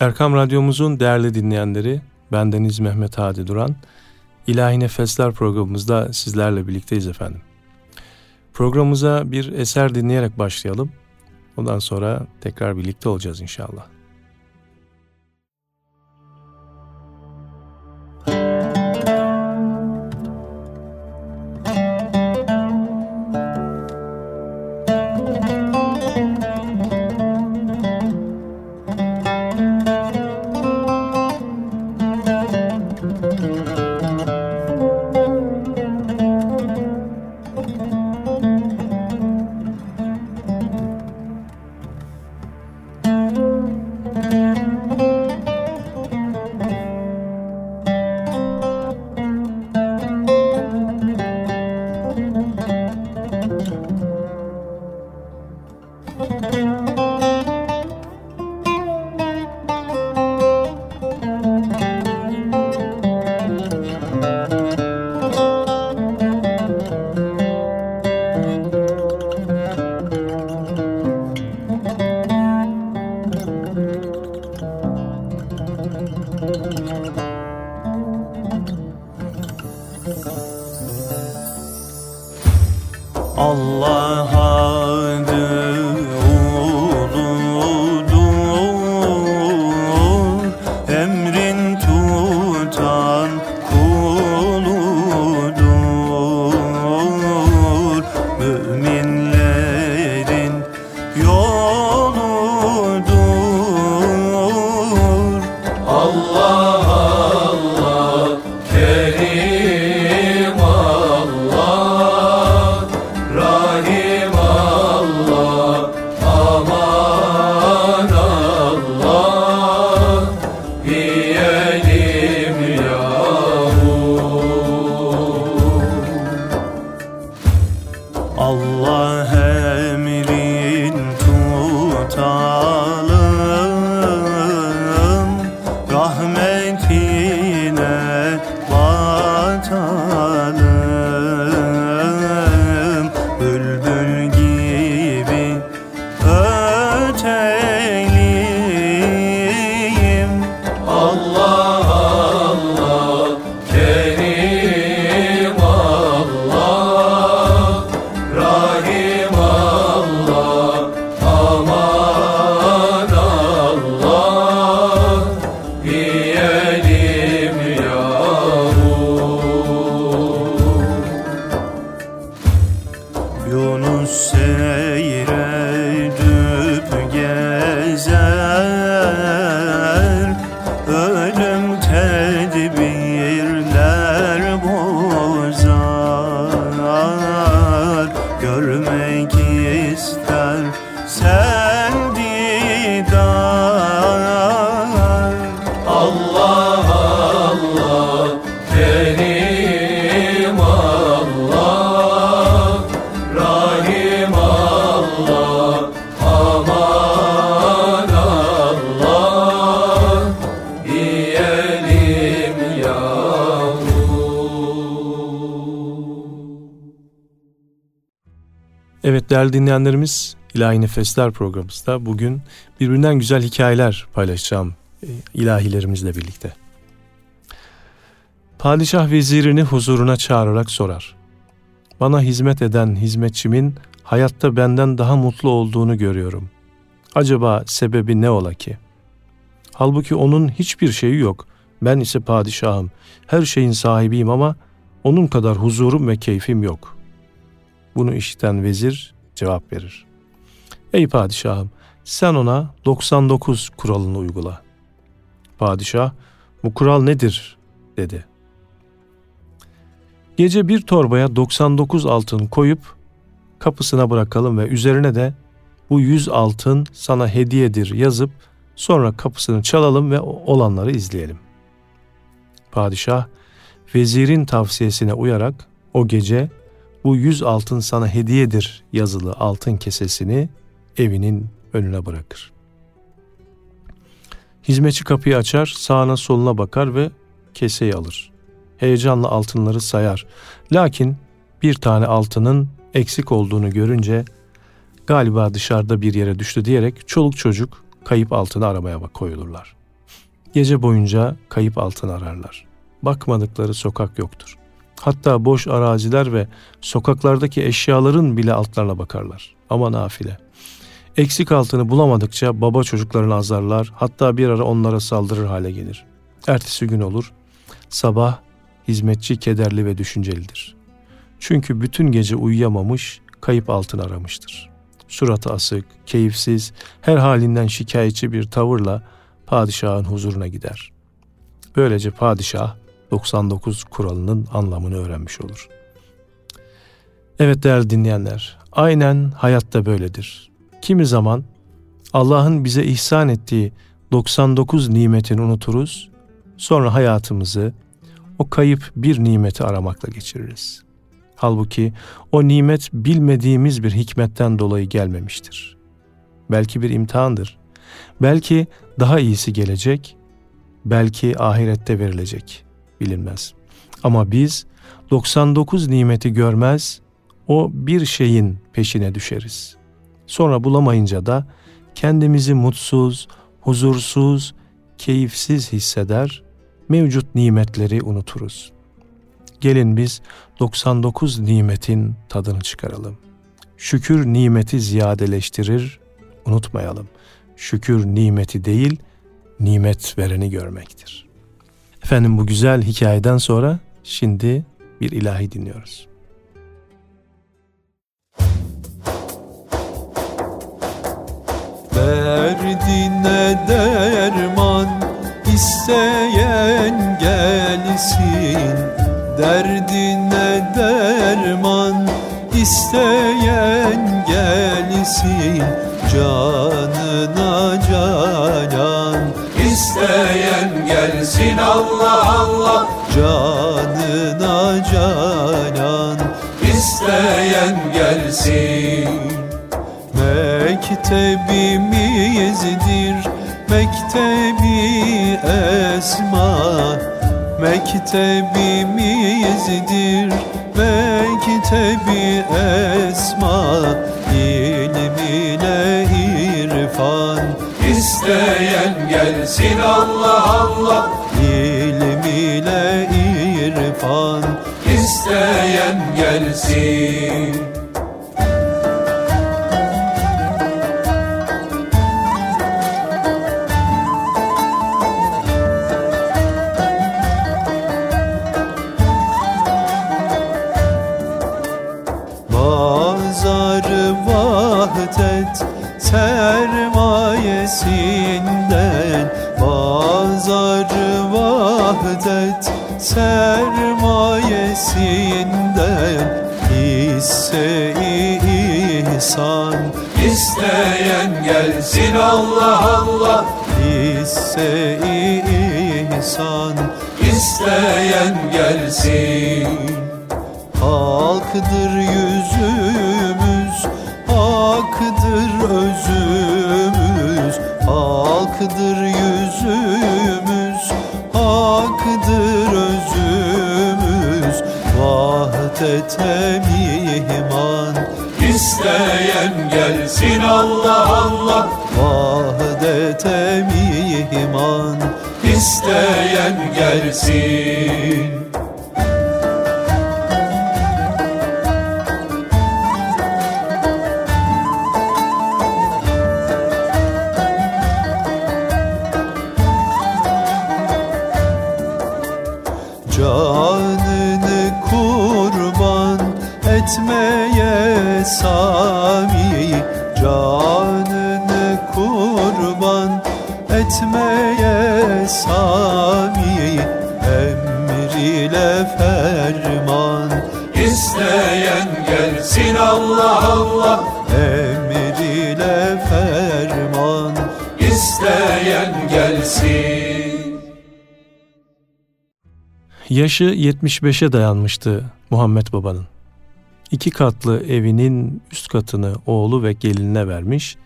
Erkam Radyomuzun değerli dinleyenleri, bendeniz Mehmet Hadi Duran, İlahi Nefesler programımızda sizlerle birlikteyiz efendim. Programımıza bir eser dinleyerek başlayalım. Ondan sonra tekrar birlikte olacağız inşallah. Evet değerli dinleyenlerimiz İlahi Nefesler programımızda bugün birbirinden güzel hikayeler paylaşacağım e, ilahilerimizle birlikte. Padişah vezirini huzuruna çağırarak sorar. Bana hizmet eden hizmetçimin hayatta benden daha mutlu olduğunu görüyorum. Acaba sebebi ne ola ki? Halbuki onun hiçbir şeyi yok. Ben ise padişahım. Her şeyin sahibiyim ama onun kadar huzurum ve keyfim yok. Bunu işiten vezir cevap verir. Ey padişahım sen ona 99 kuralını uygula. Padişah bu kural nedir dedi. Gece bir torbaya 99 altın koyup kapısına bırakalım ve üzerine de bu 100 altın sana hediyedir yazıp sonra kapısını çalalım ve olanları izleyelim. Padişah vezirin tavsiyesine uyarak o gece bu yüz altın sana hediyedir yazılı altın kesesini evinin önüne bırakır. Hizmetçi kapıyı açar, sağına soluna bakar ve keseyi alır. Heyecanla altınları sayar. Lakin bir tane altının eksik olduğunu görünce galiba dışarıda bir yere düştü diyerek çoluk çocuk kayıp altını aramaya koyulurlar. Gece boyunca kayıp altın ararlar. Bakmadıkları sokak yoktur. Hatta boş araziler ve sokaklardaki eşyaların bile altlarına bakarlar. Ama nafile. Eksik altını bulamadıkça baba çocuklarını azarlar, hatta bir ara onlara saldırır hale gelir. Ertesi gün olur, sabah hizmetçi kederli ve düşüncelidir. Çünkü bütün gece uyuyamamış, kayıp altın aramıştır. Suratı asık, keyifsiz, her halinden şikayetçi bir tavırla padişahın huzuruna gider. Böylece padişah 99 kuralının anlamını öğrenmiş olur. Evet değerli dinleyenler, aynen hayatta böyledir. Kimi zaman Allah'ın bize ihsan ettiği 99 nimetini unuturuz, sonra hayatımızı o kayıp bir nimeti aramakla geçiririz. Halbuki o nimet bilmediğimiz bir hikmetten dolayı gelmemiştir. Belki bir imtihandır. Belki daha iyisi gelecek, belki ahirette verilecek bilinmez. Ama biz 99 nimeti görmez, o bir şeyin peşine düşeriz. Sonra bulamayınca da kendimizi mutsuz, huzursuz, keyifsiz hisseder, mevcut nimetleri unuturuz. Gelin biz 99 nimetin tadını çıkaralım. Şükür nimeti ziyadeleştirir, unutmayalım. Şükür nimeti değil, nimet vereni görmektir. Efendim bu güzel hikayeden sonra şimdi bir ilahi dinliyoruz. Derdine derman isteyen gelsin Derdine derman isteyen gelsin Canına canan isteyen gelsin Allah Allah. Canına canan isteyen gelsin. Mektebimizdir mektebi esma. Mektebimizdir mektebi esma. İlim ile irfan. İsteyen gelsin Allah Allah irfan isteyen gelsin. Mazarı vahdet sermayesinden Mazarı vahdet sermayesinden gelsin Allah Allah. Hisse ihsan isteyen gelsin. Hakkıdır yüzümüz, hakkıdır özümüz. Hakkıdır yüzümüz, hakkıdır özümüz. Vahdete mihman, isteyen gelsin Allah Allah vahdete mihman isteyen gelsin isteyen gelsin Allah Allah Emriyle ferman isteyen gelsin Yaşı 75'e dayanmıştı Muhammed Baba'nın. İki katlı evinin üst katını oğlu ve gelinine vermiş,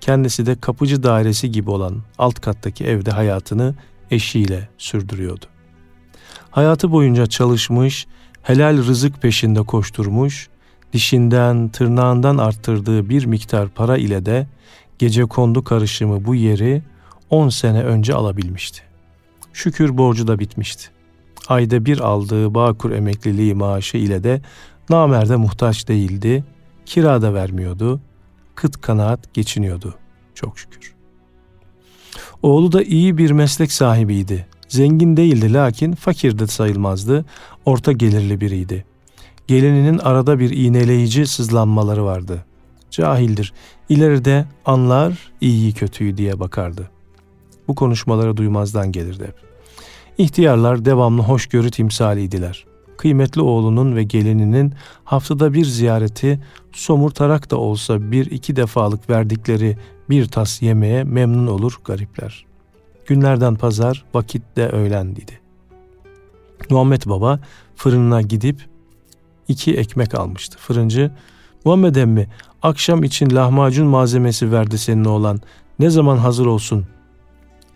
kendisi de kapıcı dairesi gibi olan alt kattaki evde hayatını eşiyle sürdürüyordu. Hayatı boyunca çalışmış, helal rızık peşinde koşturmuş, dişinden, tırnağından arttırdığı bir miktar para ile de gece kondu karışımı bu yeri 10 sene önce alabilmişti. Şükür borcu da bitmişti. Ayda bir aldığı Bağkur emekliliği maaşı ile de namerde muhtaç değildi, kira da vermiyordu, kıt kanaat geçiniyordu çok şükür. Oğlu da iyi bir meslek sahibiydi. Zengin değildi lakin fakir de sayılmazdı, orta gelirli biriydi. Gelininin arada bir iğneleyici sızlanmaları vardı. Cahildir, ileride anlar iyiyi kötüyü diye bakardı. Bu konuşmaları duymazdan gelirdi hep. İhtiyarlar devamlı hoşgörü timsaliydiler. Kıymetli oğlunun ve gelininin haftada bir ziyareti somurtarak da olsa bir iki defalık verdikleri bir tas yemeğe memnun olur garipler. Günlerden pazar, vakitte öğlendiydi. Muhammed Baba fırınına gidip iki ekmek almıştı. Fırıncı, Muhammed emmi akşam için lahmacun malzemesi verdi senin oğlan. Ne zaman hazır olsun?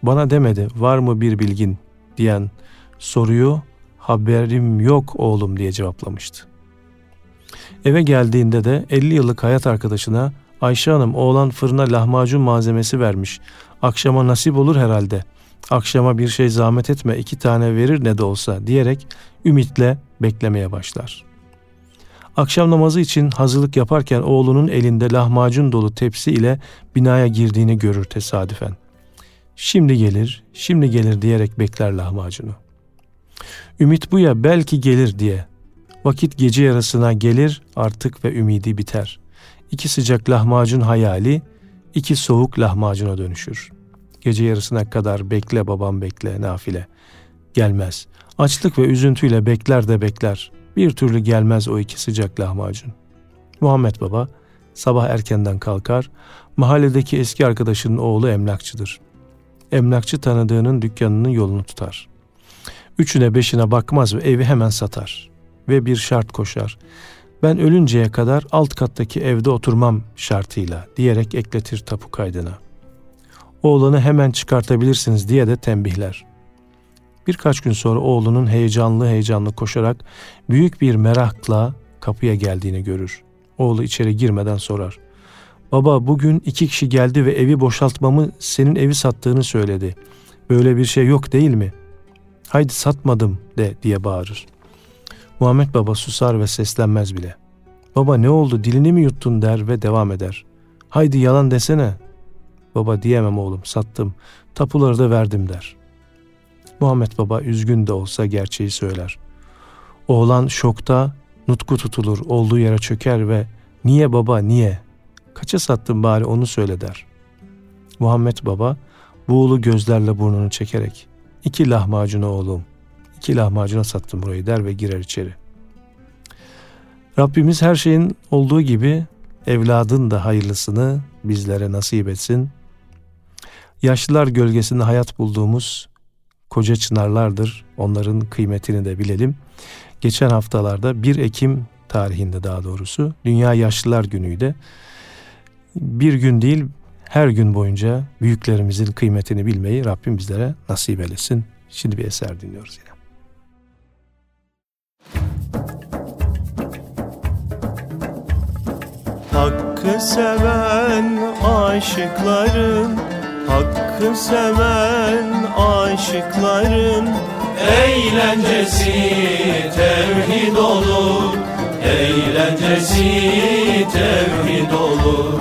Bana demedi var mı bir bilgin diyen soruyu haberim yok oğlum diye cevaplamıştı. Eve geldiğinde de 50 yıllık hayat arkadaşına Ayşe Hanım oğlan fırına lahmacun malzemesi vermiş. Akşama nasip olur herhalde. Akşama bir şey zahmet etme iki tane verir ne de olsa diyerek ümitle beklemeye başlar. Akşam namazı için hazırlık yaparken oğlunun elinde lahmacun dolu tepsi ile binaya girdiğini görür tesadüfen. Şimdi gelir, şimdi gelir diyerek bekler lahmacunu. Ümit bu ya belki gelir diye. Vakit gece yarısına gelir artık ve ümidi biter. İki sıcak lahmacun hayali, iki soğuk lahmacuna dönüşür. Gece yarısına kadar bekle babam bekle nafile. Gelmez. Açlık ve üzüntüyle bekler de bekler. Bir türlü gelmez o iki sıcak lahmacun. Muhammed Baba sabah erkenden kalkar, mahalledeki eski arkadaşının oğlu emlakçıdır. Emlakçı tanıdığının dükkanının yolunu tutar. Üçüne beşine bakmaz ve evi hemen satar. Ve bir şart koşar. Ben ölünceye kadar alt kattaki evde oturmam şartıyla diyerek ekletir tapu kaydına. Oğlanı hemen çıkartabilirsiniz diye de tembihler. Birkaç gün sonra oğlunun heyecanlı heyecanlı koşarak büyük bir merakla kapıya geldiğini görür. Oğlu içeri girmeden sorar. Baba bugün iki kişi geldi ve evi boşaltmamı senin evi sattığını söyledi. Böyle bir şey yok değil mi? Haydi satmadım de diye bağırır. Muhammed Baba susar ve seslenmez bile. Baba ne oldu dilini mi yuttun der ve devam eder. Haydi yalan desene. Baba diyemem oğlum sattım. Tapuları da verdim der. Muhammed Baba üzgün de olsa gerçeği söyler. Oğlan şokta nutku tutulur olduğu yere çöker ve niye baba niye kaça sattın bari onu söyle der. Muhammed Baba buğulu gözlerle burnunu çekerek iki lahmacuna oğlum iki lahmacuna sattım burayı der ve girer içeri. Rabbimiz her şeyin olduğu gibi evladın da hayırlısını bizlere nasip etsin. Yaşlılar gölgesinde hayat bulduğumuz koca çınarlardır. Onların kıymetini de bilelim. Geçen haftalarda 1 Ekim tarihinde daha doğrusu Dünya Yaşlılar Günü'ydü. Bir gün değil her gün boyunca büyüklerimizin kıymetini bilmeyi Rabbim bizlere nasip eylesin. Şimdi bir eser dinliyoruz yine. Hakkı seven aşıkların Hakkı seven aşıkların Eğlencesi tevhid olur. Eğlencesi tevhid olur.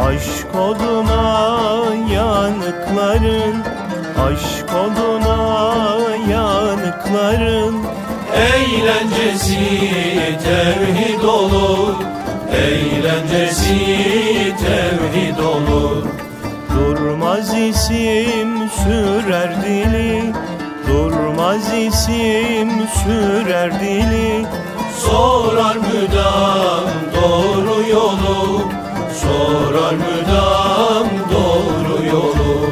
Aşk oduna yanıkların Aşk oduna yanıkların Eğlencesi tevhid olur. Eğlencesi tevhid olur Durmaz isim sürer dili. Durmaz isim sürer dili. Sorar müdam doğru yolu. Sorar müdam doğru yolu.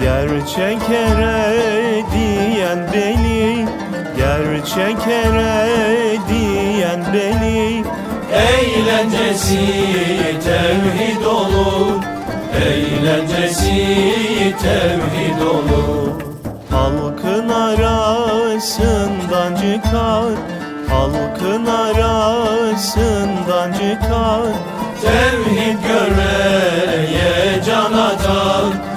Gerçek ere diyen deli. Gerçek ere diyen deli. Eğlencesi tevhid olur Eğlencesi tevhid olur. Halkın arasından çıkar. Halkın arasından çıkar. Tevhid görmeye can atar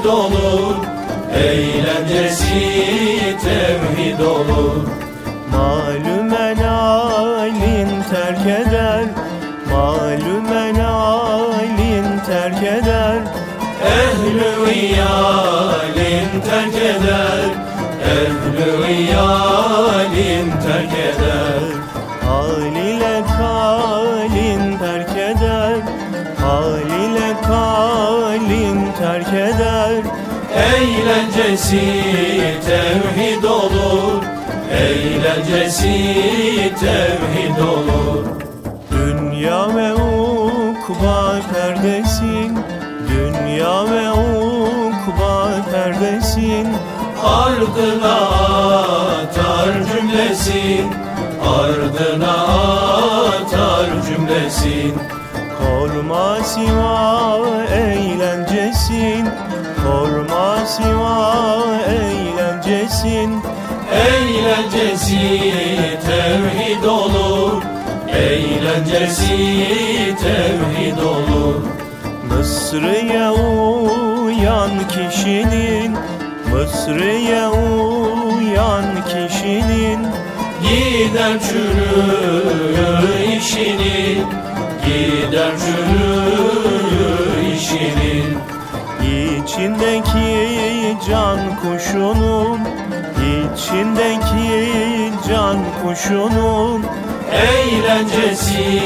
tevhid olur. Eğlencesi tevhid olur. Malum halin terk eder. Malum halin terk eder. Ehl-i iyalin terk eder. Ehl-i iyalin terk eder Eğlencesi tevhid olur Eğlencesi tevhid olur. Dünya ve ukba perdesin Dünya ve ukba perdesin Ardına atar cümlesin Ardına atar cümlesin Korma siva eğlencesin Korma siva eğlencesin. Eğlencesi tevhid olur. Eğlencesi tevhid olur. Mısır'ya uyan kişinin Mısır'ya uyan kişinin. Gider çürür işinin Gider çürür İçindeki can kuşunun içindeki can kuşunun Eğlencesi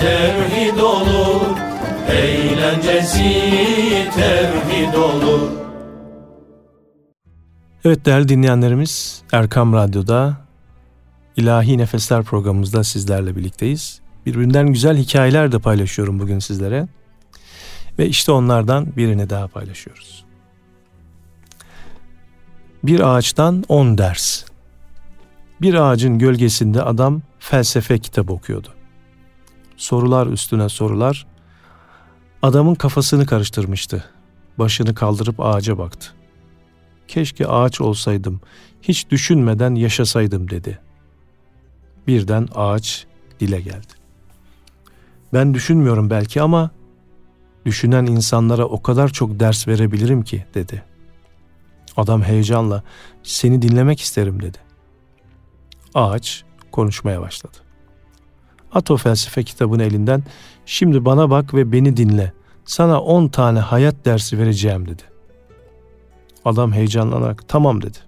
tevhid olur Eğlencesi tevhid olur Evet değerli dinleyenlerimiz Erkam Radyo'da İlahi Nefesler programımızda sizlerle birlikteyiz. Birbirinden güzel hikayeler de paylaşıyorum bugün sizlere. Ve işte onlardan birini daha paylaşıyoruz. Bir ağaçtan on ders. Bir ağacın gölgesinde adam felsefe kitabı okuyordu. Sorular üstüne sorular. Adamın kafasını karıştırmıştı. Başını kaldırıp ağaca baktı. Keşke ağaç olsaydım, hiç düşünmeden yaşasaydım dedi. Birden ağaç dile geldi. Ben düşünmüyorum belki ama düşünen insanlara o kadar çok ders verebilirim ki dedi. Adam heyecanla seni dinlemek isterim dedi. Ağaç konuşmaya başladı. At o felsefe kitabını elinden şimdi bana bak ve beni dinle. Sana on tane hayat dersi vereceğim dedi. Adam heyecanlanarak tamam dedi.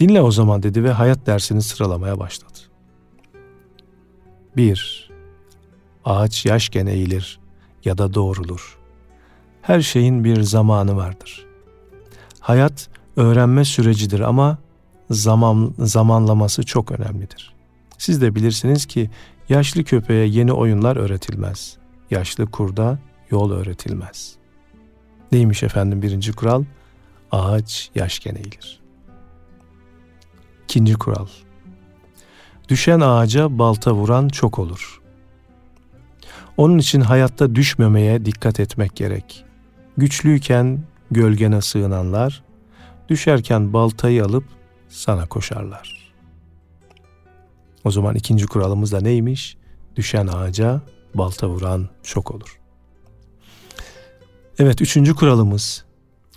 Dinle o zaman dedi ve hayat dersini sıralamaya başladı. 1. Ağaç yaşken eğilir ya da doğrulur. Her şeyin bir zamanı vardır. Hayat öğrenme sürecidir ama zaman zamanlaması çok önemlidir. Siz de bilirsiniz ki yaşlı köpeğe yeni oyunlar öğretilmez. Yaşlı kurda yol öğretilmez. Neymiş efendim birinci kural? Ağaç yaşken eğilir. İkinci kural. Düşen ağaca balta vuran çok olur. Onun için hayatta düşmemeye dikkat etmek gerek. Güçlüyken gölgene sığınanlar, düşerken baltayı alıp sana koşarlar. O zaman ikinci kuralımız da neymiş? Düşen ağaca balta vuran çok olur. Evet üçüncü kuralımız.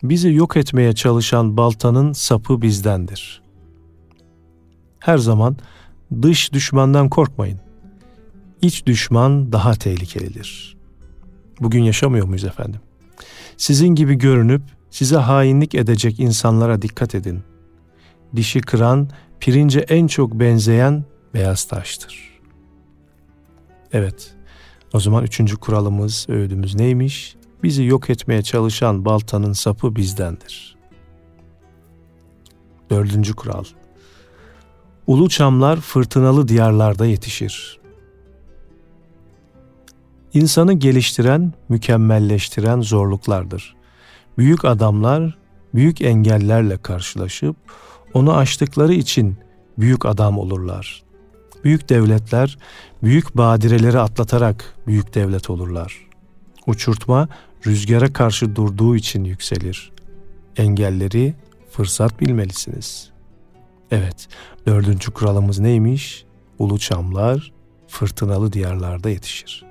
Bizi yok etmeye çalışan baltanın sapı bizdendir. Her zaman dış düşmandan korkmayın. İç düşman daha tehlikelidir. Bugün yaşamıyor muyuz efendim? Sizin gibi görünüp size hainlik edecek insanlara dikkat edin. Dişi kıran, pirince en çok benzeyen beyaz taştır. Evet, o zaman üçüncü kuralımız, öğüdümüz neymiş? Bizi yok etmeye çalışan baltanın sapı bizdendir. Dördüncü kural. Ulu çamlar fırtınalı diyarlarda yetişir. İnsanı geliştiren, mükemmelleştiren zorluklardır. Büyük adamlar büyük engellerle karşılaşıp onu aştıkları için büyük adam olurlar. Büyük devletler büyük badireleri atlatarak büyük devlet olurlar. Uçurtma rüzgara karşı durduğu için yükselir. Engelleri fırsat bilmelisiniz. Evet, dördüncü kuralımız neymiş? Ulu çamlar fırtınalı diyarlarda yetişir.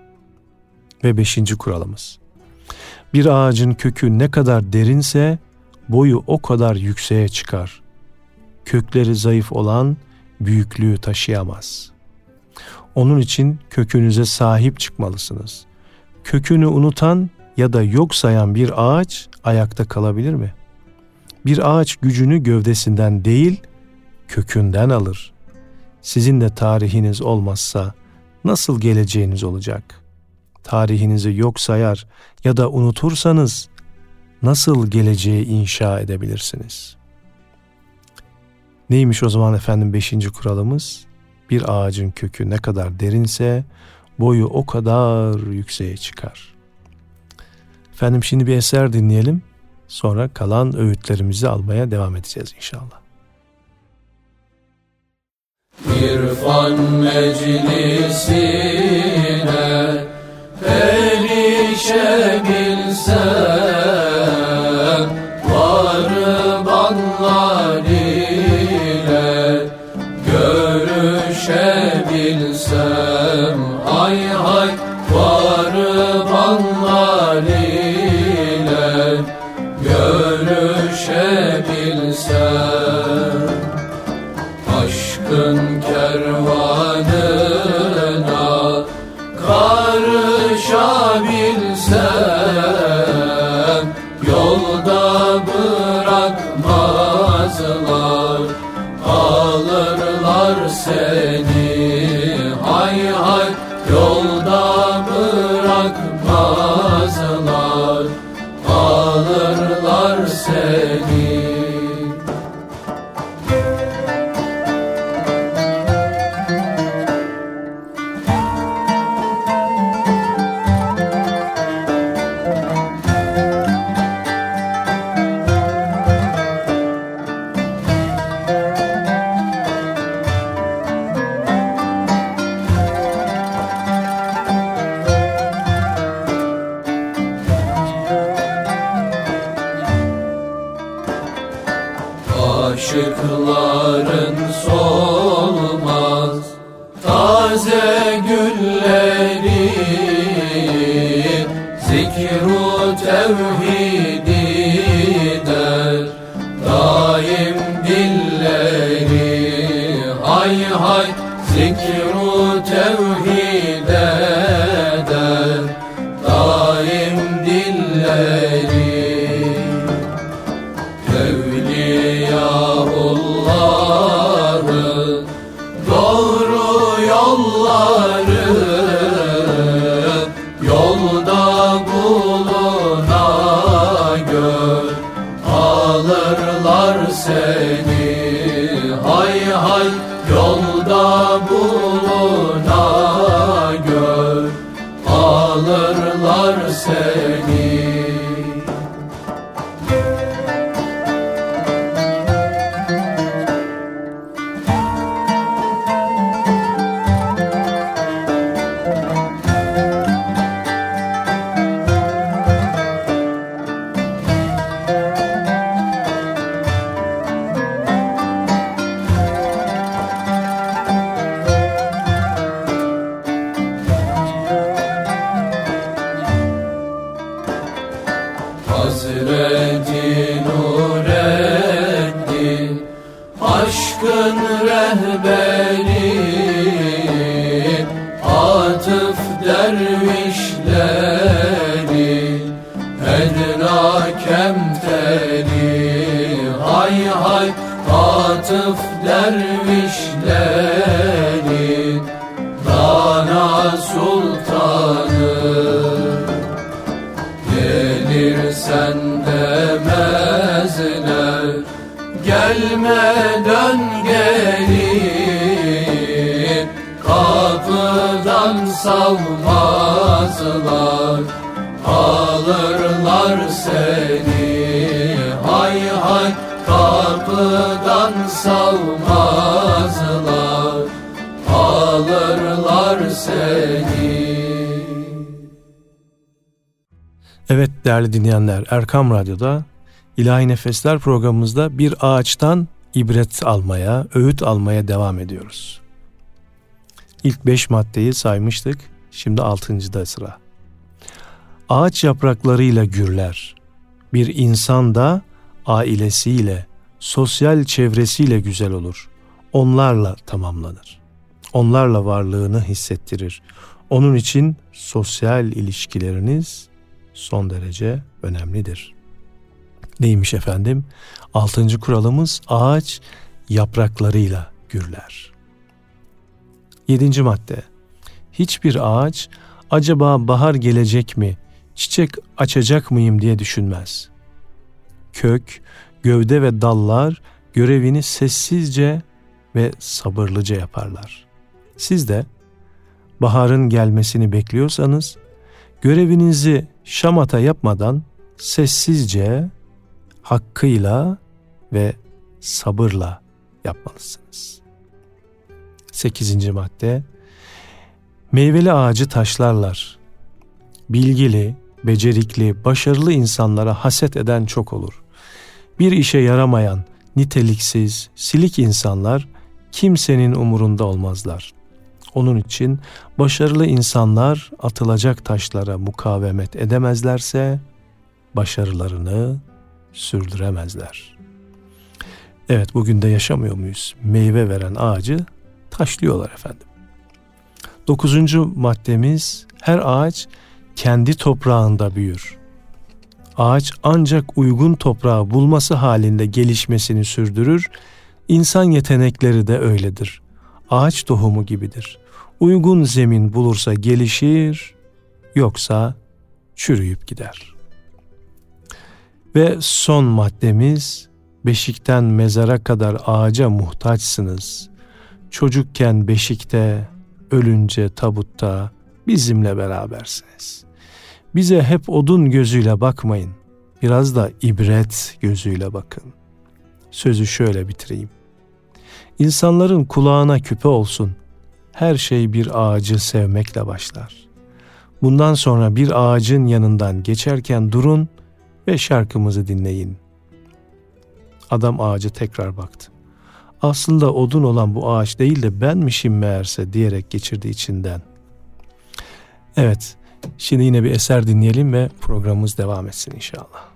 Ve beşinci kuralımız. Bir ağacın kökü ne kadar derinse boyu o kadar yükseğe çıkar. Kökleri zayıf olan büyüklüğü taşıyamaz. Onun için kökünüze sahip çıkmalısınız. Kökünü unutan ya da yok sayan bir ağaç ayakta kalabilir mi? Bir ağaç gücünü gövdesinden değil, kökünden alır. Sizin de tarihiniz olmazsa nasıl geleceğiniz olacak? Tarihinizi yok sayar ya da unutursanız nasıl geleceği inşa edebilirsiniz? Neymiş o zaman efendim beşinci kuralımız? Bir ağacın kökü ne kadar derinse boyu o kadar yükseğe çıkar. Efendim şimdi bir eser dinleyelim. Sonra kalan öğütlerimizi almaya devam edeceğiz inşallah. İrfan meclisine erişebilsem seni. Hay hay Yolda alırlar seni değerli dinleyenler Erkam Radyo'da İlahi Nefesler programımızda bir ağaçtan ibret almaya, öğüt almaya devam ediyoruz. İlk beş maddeyi saymıştık. Şimdi altıncıda sıra. ağaç yapraklarıyla gürler. Bir insan da ailesiyle, sosyal çevresiyle güzel olur. Onlarla tamamlanır. Onlarla varlığını hissettirir. Onun için sosyal ilişkileriniz son derece önemlidir. Neymiş efendim? Altıncı kuralımız ağaç yapraklarıyla gürler. Yedinci madde. Hiçbir ağaç acaba bahar gelecek mi, çiçek açacak mıyım diye düşünmez. Kök, gövde ve dallar görevini sessizce ve sabırlıca yaparlar. Siz de baharın gelmesini bekliyorsanız görevinizi şamata yapmadan sessizce, hakkıyla ve sabırla yapmalısınız. Sekizinci madde Meyveli ağacı taşlarlar. Bilgili, becerikli, başarılı insanlara haset eden çok olur. Bir işe yaramayan, niteliksiz, silik insanlar kimsenin umurunda olmazlar. Onun için başarılı insanlar atılacak taşlara mukavemet edemezlerse başarılarını sürdüremezler. Evet bugün de yaşamıyor muyuz? Meyve veren ağacı taşlıyorlar efendim. Dokuzuncu maddemiz her ağaç kendi toprağında büyür. Ağaç ancak uygun toprağı bulması halinde gelişmesini sürdürür. İnsan yetenekleri de öyledir. Ağaç tohumu gibidir. Uygun zemin bulursa gelişir, yoksa çürüyüp gider. Ve son maddemiz beşikten mezara kadar ağaca muhtaçsınız. Çocukken beşikte, ölünce tabutta bizimle berabersiniz. Bize hep odun gözüyle bakmayın. Biraz da ibret gözüyle bakın. Sözü şöyle bitireyim. İnsanların kulağına küpe olsun. Her şey bir ağacı sevmekle başlar. Bundan sonra bir ağacın yanından geçerken durun ve şarkımızı dinleyin. Adam ağaca tekrar baktı aslında odun olan bu ağaç değil de benmişim meğerse diyerek geçirdi içinden. Evet, şimdi yine bir eser dinleyelim ve programımız devam etsin inşallah.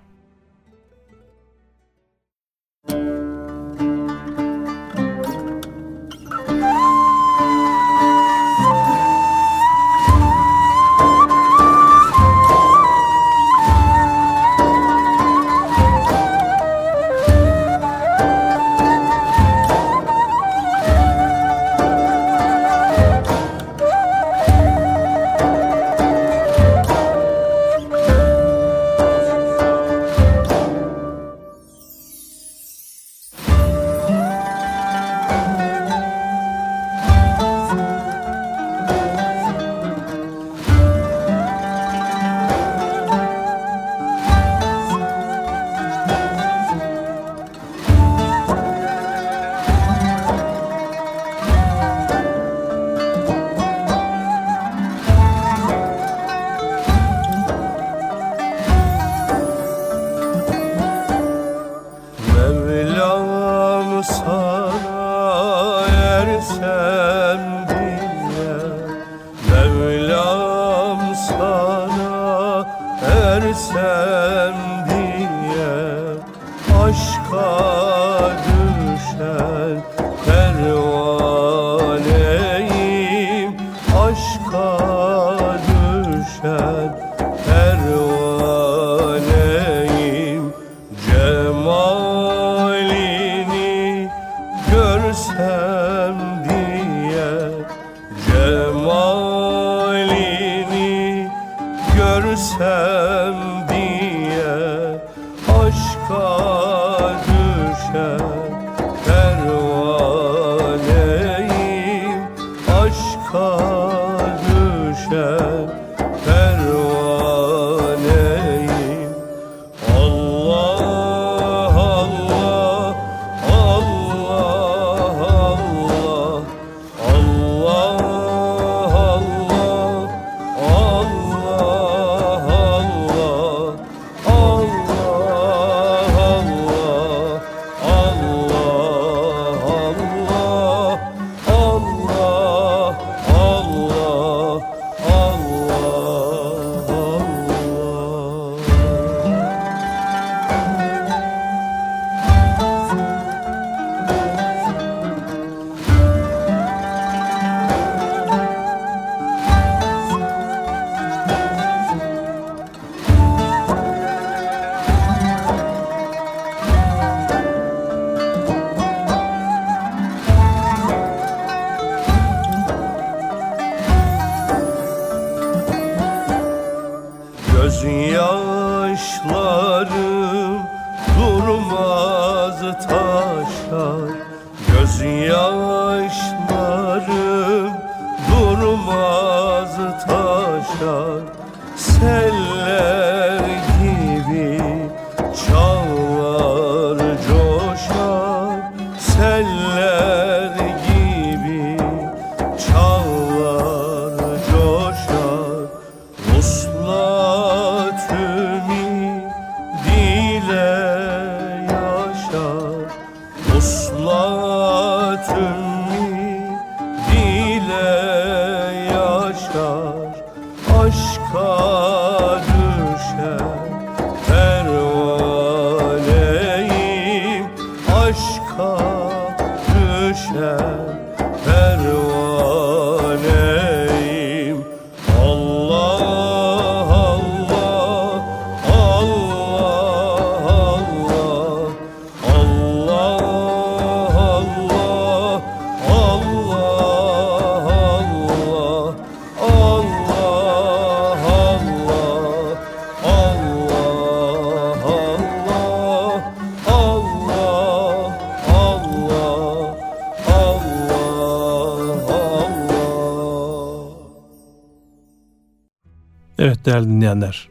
Değerli dinleyenler.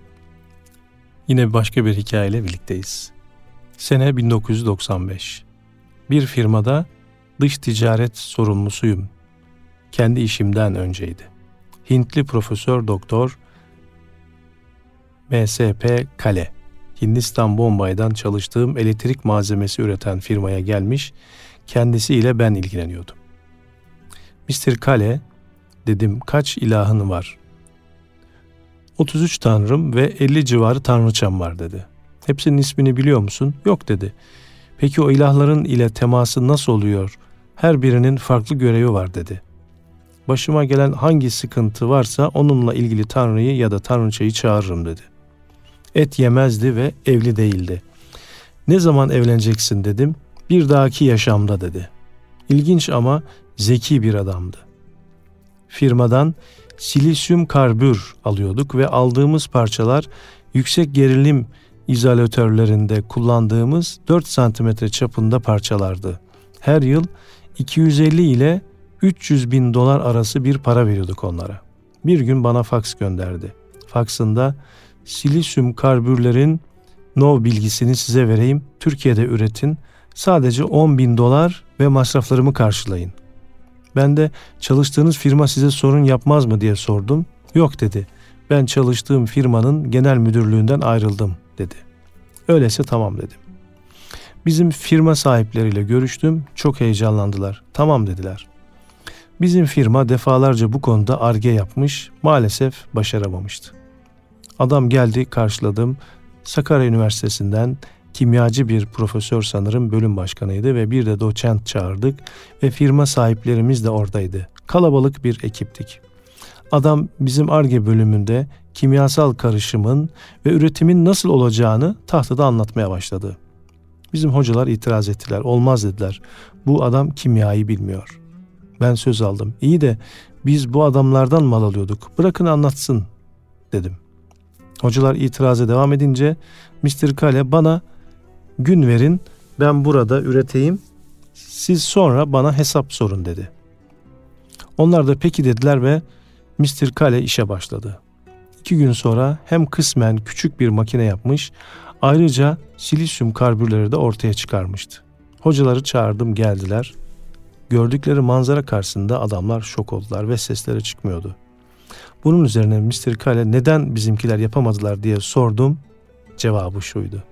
Yine başka bir hikayeyle birlikteyiz. Sene 1995. Bir firmada dış ticaret sorumlusuyum. Kendi işimden önceydi. Hintli Profesör Doktor MSP Kale. Hindistan Bombay'dan çalıştığım elektrik malzemesi üreten firmaya gelmiş, kendisiyle ben ilgileniyordum. Mr. Kale, dedim kaç ilahın var? 33 tanrım ve 50 civarı tanrıçam var dedi. Hepsinin ismini biliyor musun? Yok dedi. Peki o ilahların ile teması nasıl oluyor? Her birinin farklı görevi var dedi. Başıma gelen hangi sıkıntı varsa onunla ilgili tanrıyı ya da tanrıçayı çağırırım dedi. Et yemezdi ve evli değildi. Ne zaman evleneceksin dedim. Bir dahaki yaşamda dedi. İlginç ama zeki bir adamdı. Firmadan silisyum karbür alıyorduk ve aldığımız parçalar yüksek gerilim izolatörlerinde kullandığımız 4 santimetre çapında parçalardı. Her yıl 250 ile 300 bin dolar arası bir para veriyorduk onlara. Bir gün bana faks gönderdi. Faksında silisyum karbürlerin no bilgisini size vereyim. Türkiye'de üretin. Sadece 10 bin dolar ve masraflarımı karşılayın. Ben de çalıştığınız firma size sorun yapmaz mı diye sordum. Yok dedi. Ben çalıştığım firmanın genel müdürlüğünden ayrıldım dedi. Öyleyse tamam dedim. Bizim firma sahipleriyle görüştüm. Çok heyecanlandılar. Tamam dediler. Bizim firma defalarca bu konuda arge yapmış, maalesef başaramamıştı. Adam geldi, karşıladım. Sakarya Üniversitesi'nden kimyacı bir profesör sanırım bölüm başkanıydı ve bir de doçent çağırdık ve firma sahiplerimiz de oradaydı. Kalabalık bir ekiptik. Adam bizim ARGE bölümünde kimyasal karışımın ve üretimin nasıl olacağını tahtada anlatmaya başladı. Bizim hocalar itiraz ettiler. Olmaz dediler. Bu adam kimyayı bilmiyor. Ben söz aldım. İyi de biz bu adamlardan mal alıyorduk. Bırakın anlatsın dedim. Hocalar itiraza devam edince Mr. Kale bana gün verin ben burada üreteyim siz sonra bana hesap sorun dedi. Onlar da peki dediler ve Mr. Kale işe başladı. İki gün sonra hem kısmen küçük bir makine yapmış ayrıca silisyum karbürleri de ortaya çıkarmıştı. Hocaları çağırdım geldiler. Gördükleri manzara karşısında adamlar şok oldular ve sesleri çıkmıyordu. Bunun üzerine Mr. Kale neden bizimkiler yapamadılar diye sordum. Cevabı şuydu.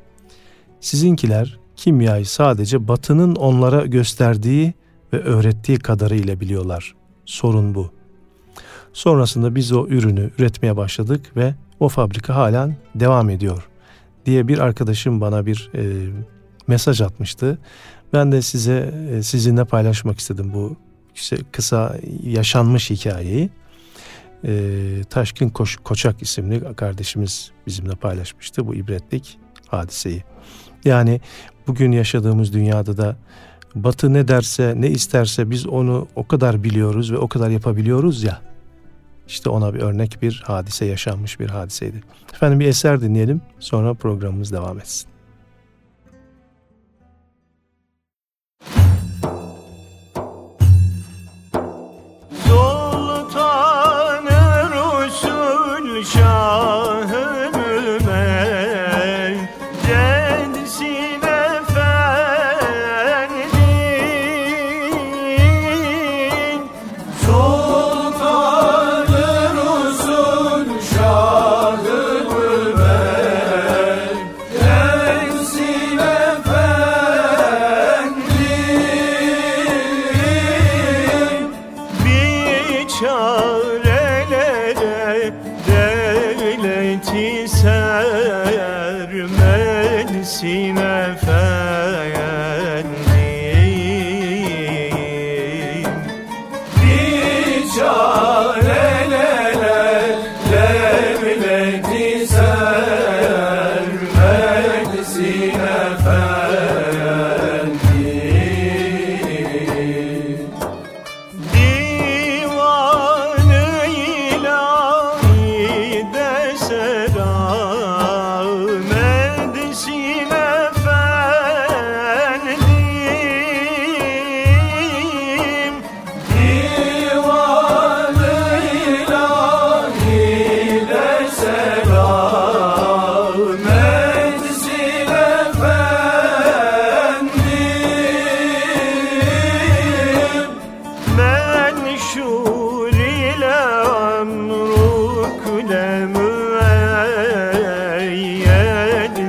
Sizinkiler kimyayı sadece batının onlara gösterdiği ve öğrettiği kadarıyla biliyorlar. Sorun bu. Sonrasında biz o ürünü üretmeye başladık ve o fabrika halen devam ediyor diye bir arkadaşım bana bir e, mesaj atmıştı. Ben de size e, sizinle paylaşmak istedim bu işte kısa yaşanmış hikayeyi. E, Taşkın Koç, Koçak isimli kardeşimiz bizimle paylaşmıştı bu ibretlik hadiseyi. Yani bugün yaşadığımız dünyada da Batı ne derse, ne isterse biz onu o kadar biliyoruz ve o kadar yapabiliyoruz ya. İşte ona bir örnek bir hadise yaşanmış bir hadiseydi. Efendim bir eser dinleyelim sonra programımız devam etsin.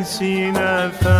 Müeyyedsin efendim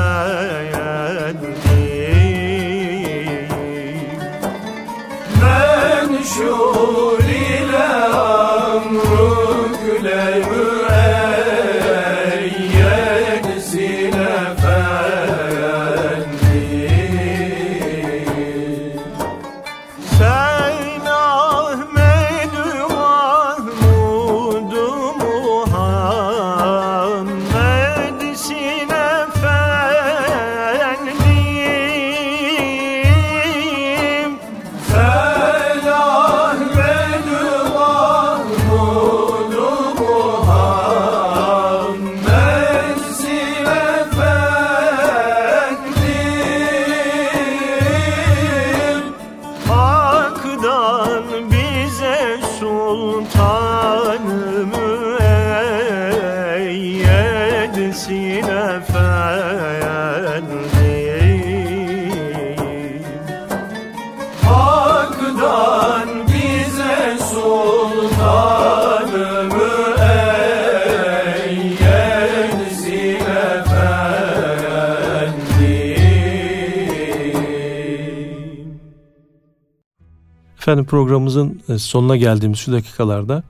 Efendim programımızın e, sonuna geldiğimiz şu dakikalarda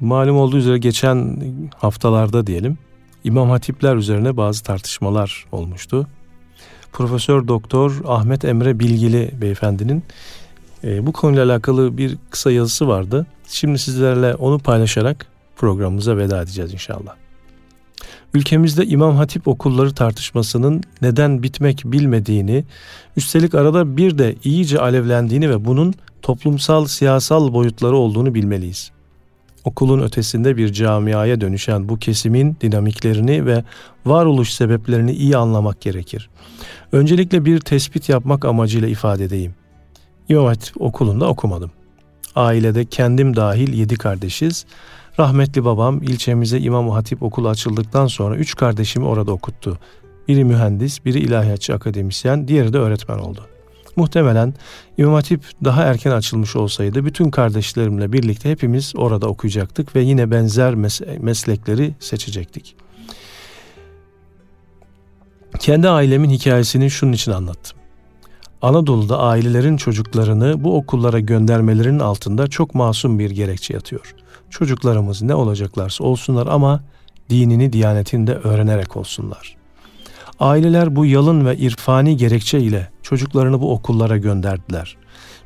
malum olduğu üzere geçen haftalarda diyelim İmam Hatipler üzerine bazı tartışmalar olmuştu. Profesör Doktor Ahmet Emre Bilgili beyefendinin e, bu konuyla alakalı bir kısa yazısı vardı. Şimdi sizlerle onu paylaşarak programımıza veda edeceğiz inşallah. Ülkemizde İmam Hatip okulları tartışmasının neden bitmek bilmediğini, üstelik arada bir de iyice alevlendiğini ve bunun toplumsal siyasal boyutları olduğunu bilmeliyiz. Okulun ötesinde bir camiaya dönüşen bu kesimin dinamiklerini ve varoluş sebeplerini iyi anlamak gerekir. Öncelikle bir tespit yapmak amacıyla ifade edeyim. İmam Hatip okulunda okumadım. Ailede kendim dahil yedi kardeşiz. Rahmetli babam ilçemize İmam Hatip okulu açıldıktan sonra üç kardeşimi orada okuttu. Biri mühendis, biri ilahiyatçı akademisyen, diğeri de öğretmen oldu. Muhtemelen İmam Hatip daha erken açılmış olsaydı bütün kardeşlerimle birlikte hepimiz orada okuyacaktık ve yine benzer mes- meslekleri seçecektik. Kendi ailemin hikayesini şunun için anlattım. Anadolu'da ailelerin çocuklarını bu okullara göndermelerinin altında çok masum bir gerekçe yatıyor. Çocuklarımız ne olacaklarsa olsunlar ama dinini, diyanetini de öğrenerek olsunlar. Aileler bu yalın ve irfani gerekçe ile çocuklarını bu okullara gönderdiler.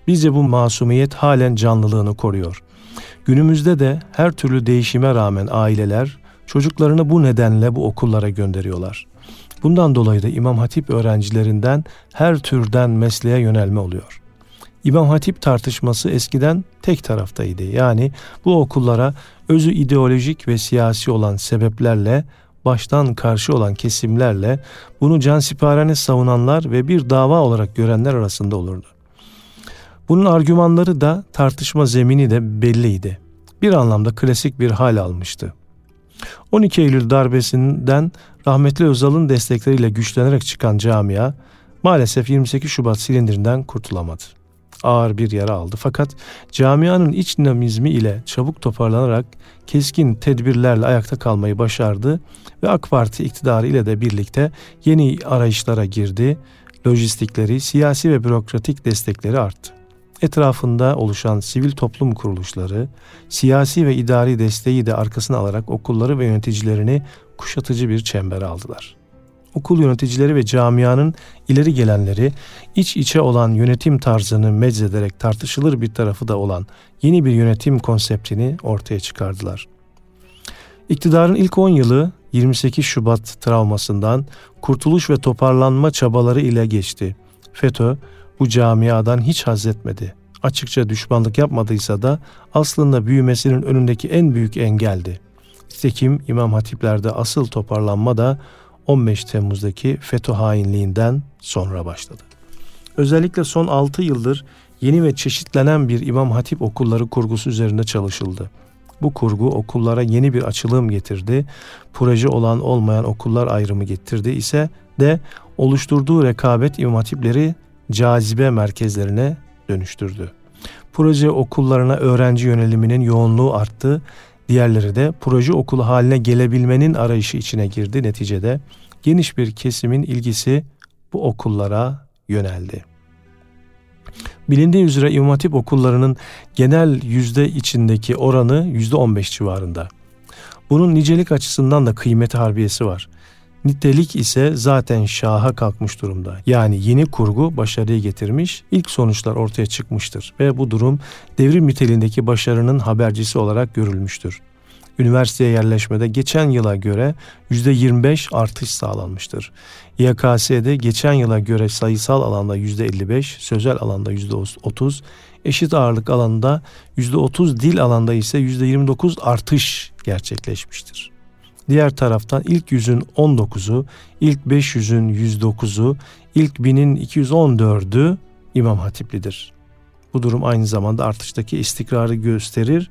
Bizce bu masumiyet halen canlılığını koruyor. Günümüzde de her türlü değişime rağmen aileler çocuklarını bu nedenle bu okullara gönderiyorlar. Bundan dolayı da İmam Hatip öğrencilerinden her türden mesleğe yönelme oluyor. İmam Hatip tartışması eskiden tek taraftaydı. Yani bu okullara özü ideolojik ve siyasi olan sebeplerle baştan karşı olan kesimlerle bunu cansiparane savunanlar ve bir dava olarak görenler arasında olurdu. Bunun argümanları da tartışma zemini de belliydi. Bir anlamda klasik bir hal almıştı. 12 Eylül darbesinden rahmetli Özal'ın destekleriyle güçlenerek çıkan camia maalesef 28 Şubat silindirinden kurtulamadı. Ağır bir yara aldı fakat camianın iç dinamizmi ile çabuk toparlanarak keskin tedbirlerle ayakta kalmayı başardı ve AK Parti iktidarı ile de birlikte yeni arayışlara girdi. Lojistikleri, siyasi ve bürokratik destekleri arttı etrafında oluşan sivil toplum kuruluşları, siyasi ve idari desteği de arkasına alarak okulları ve yöneticilerini kuşatıcı bir çembere aldılar. Okul yöneticileri ve camianın ileri gelenleri iç içe olan yönetim tarzını meczederek tartışılır bir tarafı da olan yeni bir yönetim konseptini ortaya çıkardılar. İktidarın ilk 10 yılı 28 Şubat travmasından kurtuluş ve toparlanma çabaları ile geçti. FETÖ bu camiadan hiç haz etmedi. Açıkça düşmanlık yapmadıysa da aslında büyümesinin önündeki en büyük engeldi. Nitekim İmam Hatipler'de asıl toparlanma da 15 Temmuz'daki FETÖ hainliğinden sonra başladı. Özellikle son 6 yıldır yeni ve çeşitlenen bir İmam Hatip okulları kurgusu üzerinde çalışıldı. Bu kurgu okullara yeni bir açılım getirdi. Proje olan olmayan okullar ayrımı getirdi ise de oluşturduğu rekabet İmam Hatipleri cazibe merkezlerine dönüştürdü. Proje okullarına öğrenci yöneliminin yoğunluğu arttı. Diğerleri de proje okulu haline gelebilmenin arayışı içine girdi. Neticede geniş bir kesimin ilgisi bu okullara yöneldi. Bilindiği üzere İmam Hatip okullarının genel yüzde içindeki oranı yüzde on beş civarında. Bunun nicelik açısından da kıymeti harbiyesi var. Nitelik ise zaten şaha kalkmış durumda. Yani yeni kurgu başarıyı getirmiş, ilk sonuçlar ortaya çıkmıştır ve bu durum devrim niteliğindeki başarının habercisi olarak görülmüştür. Üniversiteye yerleşmede geçen yıla göre %25 artış sağlanmıştır. YKS'de geçen yıla göre sayısal alanda %55, sözel alanda %30, eşit ağırlık alanında %30, dil alanda ise %29 artış gerçekleşmiştir. Diğer taraftan ilk yüzün 19'u, ilk 500'ün 109'u, ilk 1000'in 214'ü İmam Hatiplidir. Bu durum aynı zamanda artıştaki istikrarı gösterir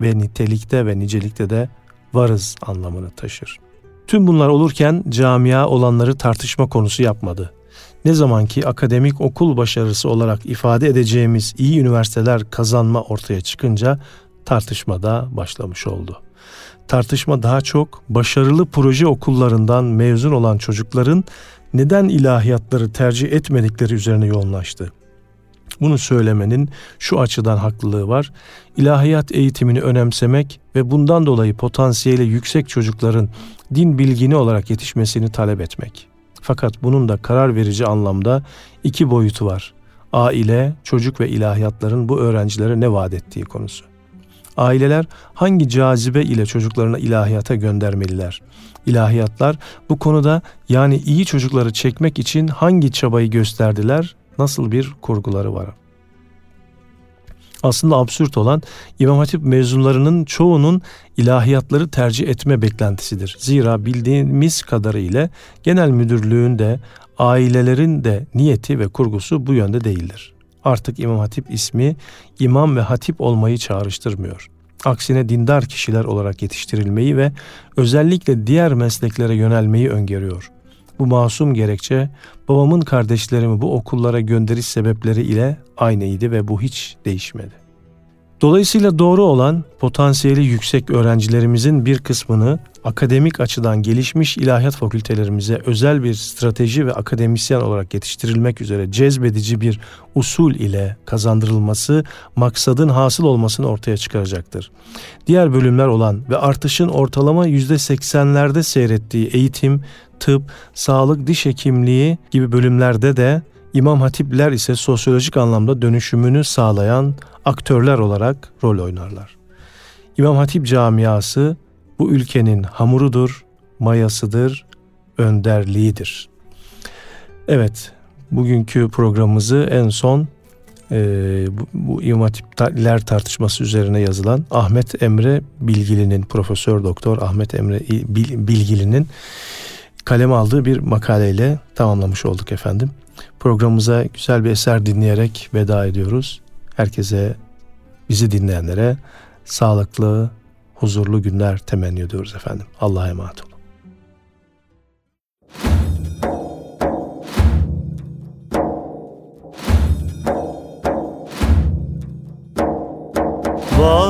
ve nitelikte ve nicelikte de varız anlamını taşır. Tüm bunlar olurken camia olanları tartışma konusu yapmadı. Ne zaman ki akademik okul başarısı olarak ifade edeceğimiz iyi üniversiteler kazanma ortaya çıkınca tartışma da başlamış oldu. Tartışma daha çok başarılı proje okullarından mezun olan çocukların neden ilahiyatları tercih etmedikleri üzerine yoğunlaştı. Bunu söylemenin şu açıdan haklılığı var. İlahiyat eğitimini önemsemek ve bundan dolayı potansiyeli yüksek çocukların din bilgini olarak yetişmesini talep etmek. Fakat bunun da karar verici anlamda iki boyutu var. Aile, çocuk ve ilahiyatların bu öğrencilere ne vaat ettiği konusu. Aileler hangi cazibe ile çocuklarını ilahiyata göndermeliler? İlahiyatlar bu konuda yani iyi çocukları çekmek için hangi çabayı gösterdiler? Nasıl bir kurguları var? Aslında absürt olan İmam Hatip mezunlarının çoğunun ilahiyatları tercih etme beklentisidir. Zira bildiğimiz kadarıyla genel müdürlüğün de ailelerin de niyeti ve kurgusu bu yönde değildir. Artık İmam Hatip ismi imam ve hatip olmayı çağrıştırmıyor. Aksine dindar kişiler olarak yetiştirilmeyi ve özellikle diğer mesleklere yönelmeyi öngörüyor. Bu masum gerekçe babamın kardeşlerimi bu okullara gönderiş sebepleri ile aynıydı ve bu hiç değişmedi. Dolayısıyla doğru olan potansiyeli yüksek öğrencilerimizin bir kısmını akademik açıdan gelişmiş ilahiyat fakültelerimize özel bir strateji ve akademisyen olarak yetiştirilmek üzere cezbedici bir usul ile kazandırılması maksadın hasıl olmasını ortaya çıkaracaktır. Diğer bölümler olan ve artışın ortalama %80'lerde seyrettiği eğitim, tıp, sağlık, diş hekimliği gibi bölümlerde de İmam Hatipler ise sosyolojik anlamda dönüşümünü sağlayan aktörler olarak rol oynarlar. İmam Hatip camiası bu ülkenin hamurudur, mayasıdır, önderliğidir. Evet, bugünkü programımızı en son e, bu, bu İmam Hatipler tartışması üzerine yazılan Ahmet Emre Bilgili'nin, Profesör Doktor Ahmet Emre Bilgili'nin kaleme aldığı bir makaleyle tamamlamış olduk efendim. Programımıza güzel bir eser dinleyerek veda ediyoruz. Herkese, bizi dinleyenlere sağlıklı, huzurlu günler temenni ediyoruz efendim. Allah'a emanet olun. Var